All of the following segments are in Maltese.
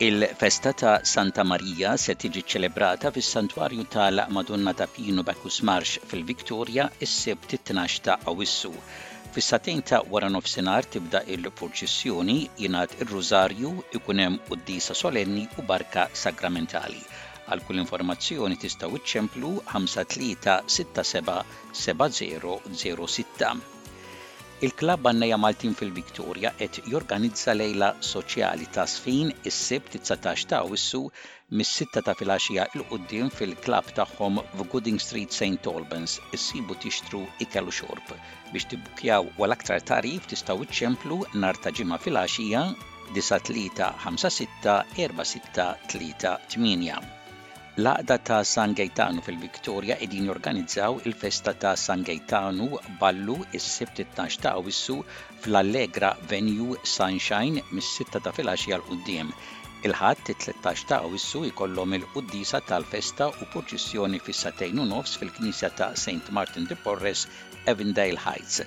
Il-festa ta' Santa Marija se tiġi ċċelebrata fis-Santwarju ta' la Madonna ta' Pino Bacchus Marsh fil-Victoria is-Sibt it-Tnax ta' Awwissu. Fis-sagħtejn ta' wara nofsinhar tibda il-purċissjoni, jingħad ir-Rużarju, ikun hemm quddiesa solenni u barka sagramentali. Għal kull informazzjoni tistgħu ċċemplu 53677006. Il-Klabb Għannejja Maltin fil-Victoria qed jorganizza lejla soċjali t'għasfin is-Sibt it-dsatax ta' Awwissu mis-sitta ta' filgħaxija 'l quddiem fil-klabb tagħhom f'Gooding Street Saint Albans issibu tixtru ikel u xorb. Biex tibbukkjaw u għal aktar tagħrif tistgħu ċċemplu nhar ta' Ġimgħa filgħaxija 93564638. L-Għaqda ta' San Gejtanu fil-Victoria qegħdin jorganizzaw il-festa ta' San Gejtanu Ballu s-Sibt it-tnax ta' Awwissu fl-Allegra Venue Sunshine mis-sitta ta' filgħaxija 'l quddiem. Il-Ħadd it-tlettax ta' Awwissu jkollhom il-quddiesa tal-festa u purċissjoni fis-sagħtejn u nofs fil-knisja ta' Saint Martin de Porres, Avondale Heights,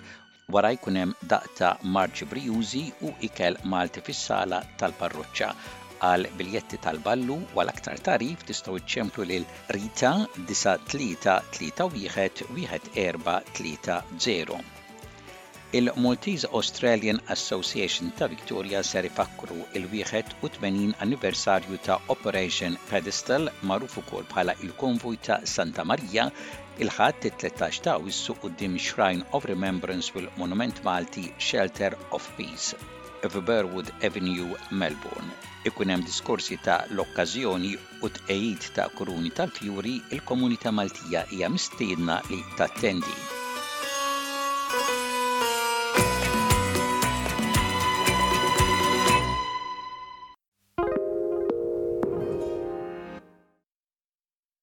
Wara jkun hemm daqta marċi brijużi u ikel Malti fis-sala tal-parroċċa. Għal biljetti tal-ballu u għal aktar tagħrif tistgħu ċċemplu lil Rita 9331 1430. Il-Maltese Australian Association ta' Victoria ser ifakkru l-81 anniversarju ta' Operation Pedestal magħruf ukoll bħala il-Konvoj ta' Santa Marija Il-Ħadd, it-Tlettax ta' Awwissu quddiem Shrine of Remembrance u l-Monument Malti Shelter of Peace, f'Burwood Avenue, Melbourne. Ikun hemm diskorsi ta' l-okkażjoni u tqegħid ta' kuruni tal-fjuri, il-komunità Maltija hija mistiedna li tattendi.